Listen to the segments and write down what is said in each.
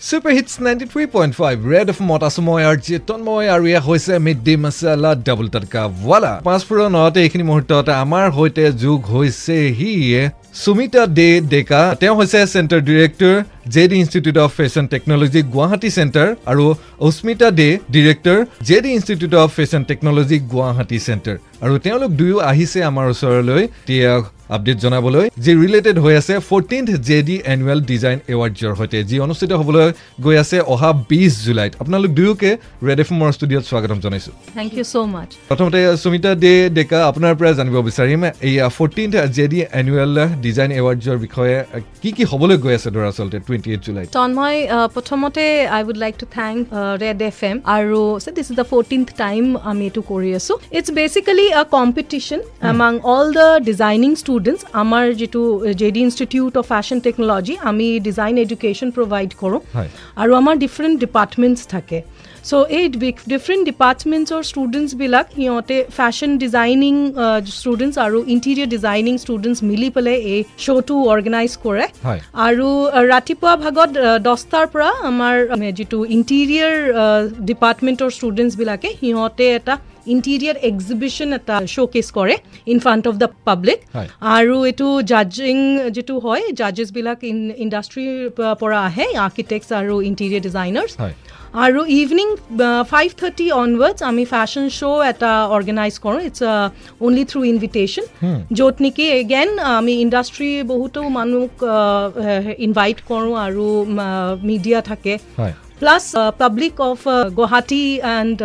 Five red of মত আছো মই আৰু মই আৰু এয়া হৈছে mid day masala double tadka wala পাঁচফোৰৰ নতে এইখিনি মুহূৰ্তত আমাৰ সৈতে যোগ হৈছে সি সুমিতা দে ডেকা তেওঁ হৈছে centre director J D institute of fashion technology Guwahati centre আৰু Asmita De director J D institute of fashion technology Guwahati centre আৰু তেওঁলোক দুয়ো আহিছে আমাৰ ওচৰলৈ আপডেট জনাবলৈ যি ৰিলেটেড হৈ আছে fourteenth J D annual design এৱাৰ্ডছৰ সৈতে যি অনুষ্ঠিত হ'বলৈ গৈ আছে অহা বিছ জুলাইত। আপোনালোক দুয়োকে ৰেড এফ এমৰ ষ্টুডিঅ'ত স্বাগতম জনাইছোঁ। থেংক ইউ ছ' মাছ প্ৰথমতে সুমিতা দে ডেকা আপোনাৰ পৰা জানিব বিচাৰিম এই fourteenth J D annual design এৱাৰ্ডছৰ বিষয়ে কি কি হ'বলৈ গৈ আছে ধৰা আচলতে টুৱেণ্টি এইট জুলাইত? তন্ময় প্ৰথমতে I would like to thank red F M আৰু this is the fourteenth time আমি এইটো কৰি আছোঁ। It's basically a competition among all the designing student students আমাৰ যিটো J D institute of fashion technology আমি ডিজাইন এডুকেশ্যন প্ৰভাইড কৰোঁ। আৰু আমাৰ ডিফাৰেণ্ট ডিপাৰ্টমেণ্টছ থাকে। চ' এই ডিফাৰেণ্ট ডিপাৰ্টমেণ্টছৰ ষ্টুডেণ্টছবিলাক সিহঁতে ফেশ্বন ডিজাইনিং ষ্টুডেণ্টছ আৰু ইণ্টেৰিয়াৰ ডিজাইনিং ষ্টুডেণ্টছ মিলি পেলাই এই শ্ব'টো অৰ্গেনাইজ কৰে আৰু ৰাতিপুৱা ভাগত দহটাৰ পৰা আমাৰ যিটো ইণ্টেৰিয়াৰ ডিপাৰ্টমেণ্টৰ ষ্টুডেণ্টছবিলাকে সিহঁতে এটা ইণ্টেৰিয়াৰ এক্সিবিশ্যন এটা শ্ব'কেছ কৰে in front of the public আৰু এইটো জাজিং যিটো হয় জাজেছবিলাক ইণ্ডাষ্ট্ৰীৰ পৰা আহে আৰ্কিটেক্টছ আৰু ইণ্টেৰিয়াৰ ডিজাইনাৰ্ছ আৰু ইভিনিং ফাইভ থাৰ্টি অনৱাৰ্ডছ আমি ফেশ্বন শ্ব' এটা অৰ্গেনাইজ কৰোঁ ইটছ অনলি থ্ৰু ইনভিটেশ্যন য'ত নেকি এগেইন আমি ইণ্ডাষ্ট্ৰী বহুতো মানুহক ইনভাইট কৰোঁ আৰু মিডিয়া থাকে। Plus public of Guwahati and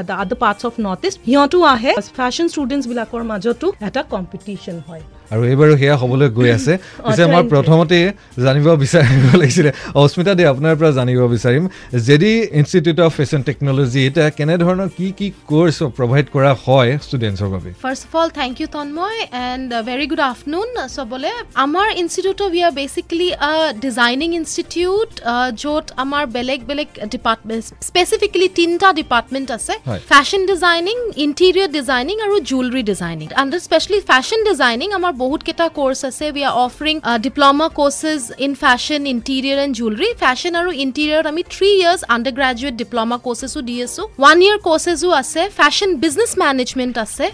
other parts of North East সিহঁতো আহে। ফেশ্বন ষ্টুডেণ্টছবিলাকৰ মাজতো এটা কম্পিটিশ্যন হয়। আৰু এইবাৰো সেয়া হ'বলৈ গৈ আছে। পিছে মই প্ৰথমতে জানিব বিচাৰিব লাগিছিলে। অস্মিতা দে আপোনাৰ পৰা জানিব বিচাৰিম। J D institute of fashion technology এতিয়া কেনেধৰণৰ কি কি কৰ্চ প্ৰভাইড কৰা হয় ষ্টুডেণ্টছৰ বাবে? First of all thank you Tanmay and very good afternoon চবলে আমাৰ ইনষ্টিটিউট অফ ইয়াৰ বেচিকেলি ডিজাইনিং ইনষ্টিটিউট য'ত আমাৰ বেলেগ বেলেগ ডিপাৰ্টমেণ্ট স্পেচিফিকেলি তিনিটা ডিপাৰ্টমেণ্ট আছে। ফেশ্বন ডিজাইনিং ইণ্টেৰিয়ৰ ডিজাইনিং আৰু jewellery designing under specially fashion designing আমাৰ বহুতকেইটা কোৰ্চ আছে। We are offering diploma courses in fashion interior and jewellery fashion আৰু ইণ্টেৰিয়াৰত আমি three years under graduate diploma কোৰ্চেছো দি আছো। ওৱান ইয়াৰ কোৰ্চেছো আছে। ফেশ্বন বিজনেছ মেনেজমেণ্ট আছে।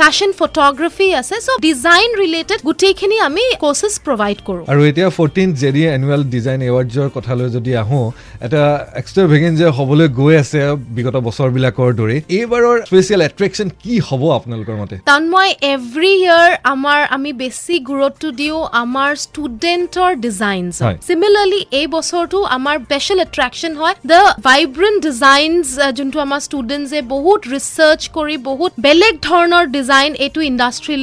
ফেশ্বন ফটোগ্ৰাফী আছে। চ' ডিজাইন ৰিলেটেড গোটেইখিনি আমি কোৰ্চেছ প্ৰভাইড কৰোঁ। আৰু এতিয়া fourteen J D annual design এৱাৰ্ডছৰ কথালৈ যদি আহোঁ এটা এক্সট্ৰা ভেকেঞ্চি হ'বলৈ গৈ আছে বিগত বছৰবিলাকৰ দৰে এইবাৰৰ স্পেচিয়েল এট্ৰেকশ্যন কি হ'ব আপোনালোকৰ মতে? মই এভৰি ইয়াৰ আমাৰ আমি বেছি গুৰুত্ব দিওঁ আমাৰ ষ্টুডেণ্টৰ ডিজাইনছ চিমিলাৰলি এই বছৰটো আমাৰ স্পেচিয়েল এট্ৰেকশ্যন হয় দ্য ভাইব্ৰেণ্ট ডিজাইনছ যোনটো আমাৰ ষ্টুডেণ্টছে বহুত ৰিচাৰ্চ কৰি বহুত বেলেগ ধৰণৰ ডিজাইন এইটো ইণ্ডাষ্ট্ৰী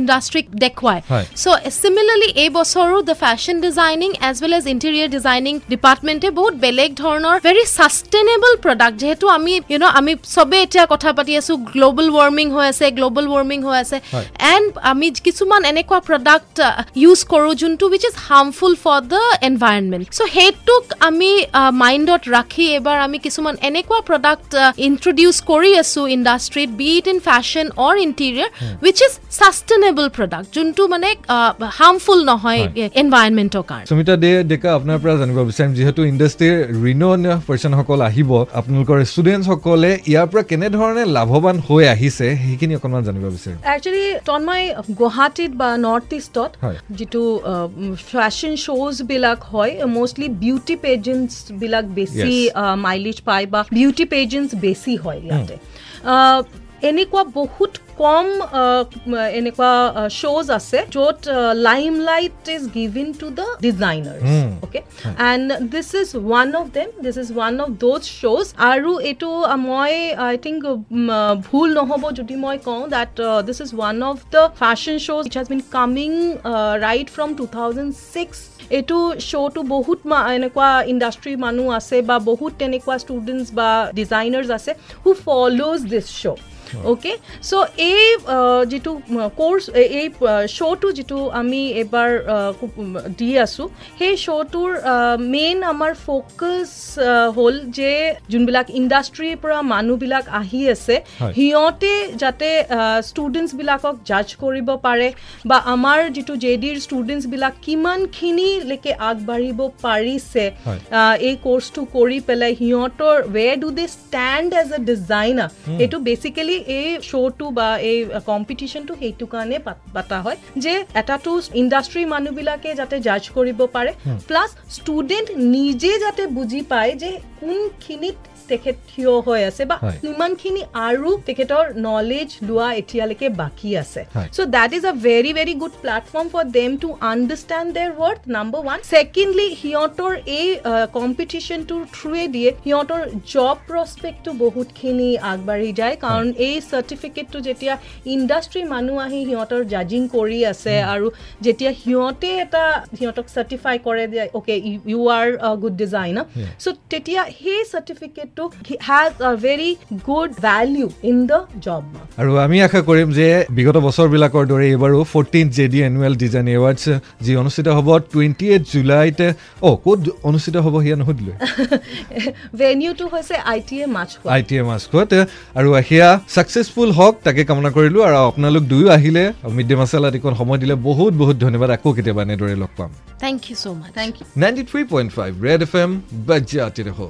ইণ্ডাষ্ট্ৰীক দেখুৱায়। চ' চিমিলাৰলি এই বছৰো the fashion designing as well as interior designing ডিপাৰ্টমেণ্টে বহুত বেলেগ ধৰণৰ ভেৰি ছাষ্টেইনেবল প্ৰডাক্ট যিহেতু আমি ইউ ন' আমি চবেই এতিয়া কথা পাতি আছোঁ গ্ল'বেল ৱাৰ্মিং হৈ আছে গ্ল'বেল ৱাৰ্মিং হৈ আছে। এণ্ড আমি কিছুমান এনেকুৱা প্ৰডাক্ট ইউজ কৰোঁ যোনটো which is harmful for the environment so' সেইটোক আমি মাইণ্ডত ৰাখি এইবাৰ আমি কিছুমান এনেকুৱা প্ৰডাক্ট ইণ্ট্ৰডিউচ কৰি আছোঁ ইণ্ডাষ্ট্ৰীত be it in fashion or interior which is sustainable product যোনটো মানে হাৰ্মফুল নহয় এনভাইৰনমেণ্টৰ কাৰণে। সুমিতা দে ডেকা আপোনাৰ পৰা জানিব বিচাৰিম যিহেতু ইণ্ডাষ্ট্ৰীৰ ৰিন'ন পাৰ্চনসকল আহিব আপোনালোকৰ ষ্টুডেণ্টসকলে ইয়াৰ পৰা কেনেধৰণে লাভৱান হৈ আহিছে সেইখিনি অকণমান জানিব বিচাৰিম। একচুৱেলি তন্ময় গুৱাহাটীত বা নৰ্থ ইষ্টত যিটো ফেশ্বন শ্ব'জবিলাক হয় মষ্টলি বিউটি পেজেণ্টছবিলাক বেছি মাইলেজ পায় বা বিউটি পেজেণ্টছ বেছি হয় ইয়াতে। এনেকুৱা বহুত কম এনেকুৱা শ্ব'জ আছে য'ত লাইম light is given to the designer okay and this is one of them this is one of those শ্ব'জ আৰু এইটো মই আই থিংক ভুল নহ'ব যদি মই কওঁ that this is one of the fashion শ্ব'জ it has been coming right from two thousand six এইটো শ্ব'টো বহুত এনেকুৱা ইণ্ডাষ্ট্ৰীৰ মানুহ আছে বা বহুত তেনেকুৱা ষ্টুডেণ্টছ বা ডিজাইনাৰ্ছ আছে হু ফল'জ দিছ শ্ব' অ'কে চ' এই যিটো কোৰ্চ এই শ্ব'টো যিটো আমি উম, দি আছোঁ সেই শ্ব'টোৰ মেইন আমাৰ ফ'কাছ হ'ল যে যোনবিলাক ইণ্ডাষ্ট্ৰীৰ পৰা মানুহবিলাক আহি আছে। সিহঁতে যাতে ষ্টুডেণ্টছবিলাকক জাজ কৰিব পাৰে বা আমাৰ যিটো জে ডিৰ ষ্টুডেণ্টছবিলাক কিমানখিনিলৈকে আগবাঢ়িব পাৰিছে এই কোৰ্চটো কৰি পেলাই সিহঁতৰ way do they stand as a designer এইটো বেচিকেলি এই শ্ব'টো বা এই কম্পিটিশ্যনটো সেইটো কাৰণে পাত- পাতা হয় যে এটাটো ইণ্ডাষ্ট্ৰীৰ মানুহবিলাকে যাতে জাজ কৰিব পাৰে। প্লাছ ষ্টুডেণ্ট নিজে যাতে বুজি পায় যে কোনখিনিত তেখেত থিয় হৈ আছে বা হয়। কিমানখিনি আৰু তেখেতৰ নলেজ লোৱা এতিয়ালৈকে বাকী আছে। So that is a very very good platform for them to understand their worth. Number one. Secondly, সিহঁতৰ এই কম্পিটিশ্যনটোৰ থ্ৰুৱেদিয়ে সিহঁতৰ জব প্ৰস্পেক্টটো বহুতখিনি আগবাঢ়ি যায় কাৰণ এই চাৰ্টিফিকেটটো যেতিয়া ইণ্ডাষ্ট্ৰীৰ মানুহ আহি সিহঁতৰ জাজিং কৰি আছে আৰু যেতিয়া সিহঁতে এটা সিহঁতক চাৰ্টিফাই কৰে যে okay you are good designer. So' তেতিয়া সেই চাৰ্টিফিকেটটো has a very good value in the job আৰু আমি আশা কৰিম যে বিগত বছৰবিলাকৰ দৰে এইবাৰো fourteen J D annual design awards যি অনুষ্ঠিত হ'ব টুৱেণ্টি এইট জুলাইত অ' ক'ত অনুষ্ঠিত হ'ব সেয়া নুসুধিলোঁ ভেনিউটো হৈছে আই টি এ মাছ আই টি এম মাস্কত আৰু সেয়া ছাকচেছফুল হওক তাকে কামনা কৰিলোঁ আৰু আপোনালোক দুয়ো আহিলে মিড ডে মাছালাত এইকণ সময় দিলে বহুত বহুত ধন্যবাদ। আকৌ কেতিয়াবা এনেদৰে লগ পাম। Thank you so' much thank you ninety three point five red F M বাজ্যাতি ৰহ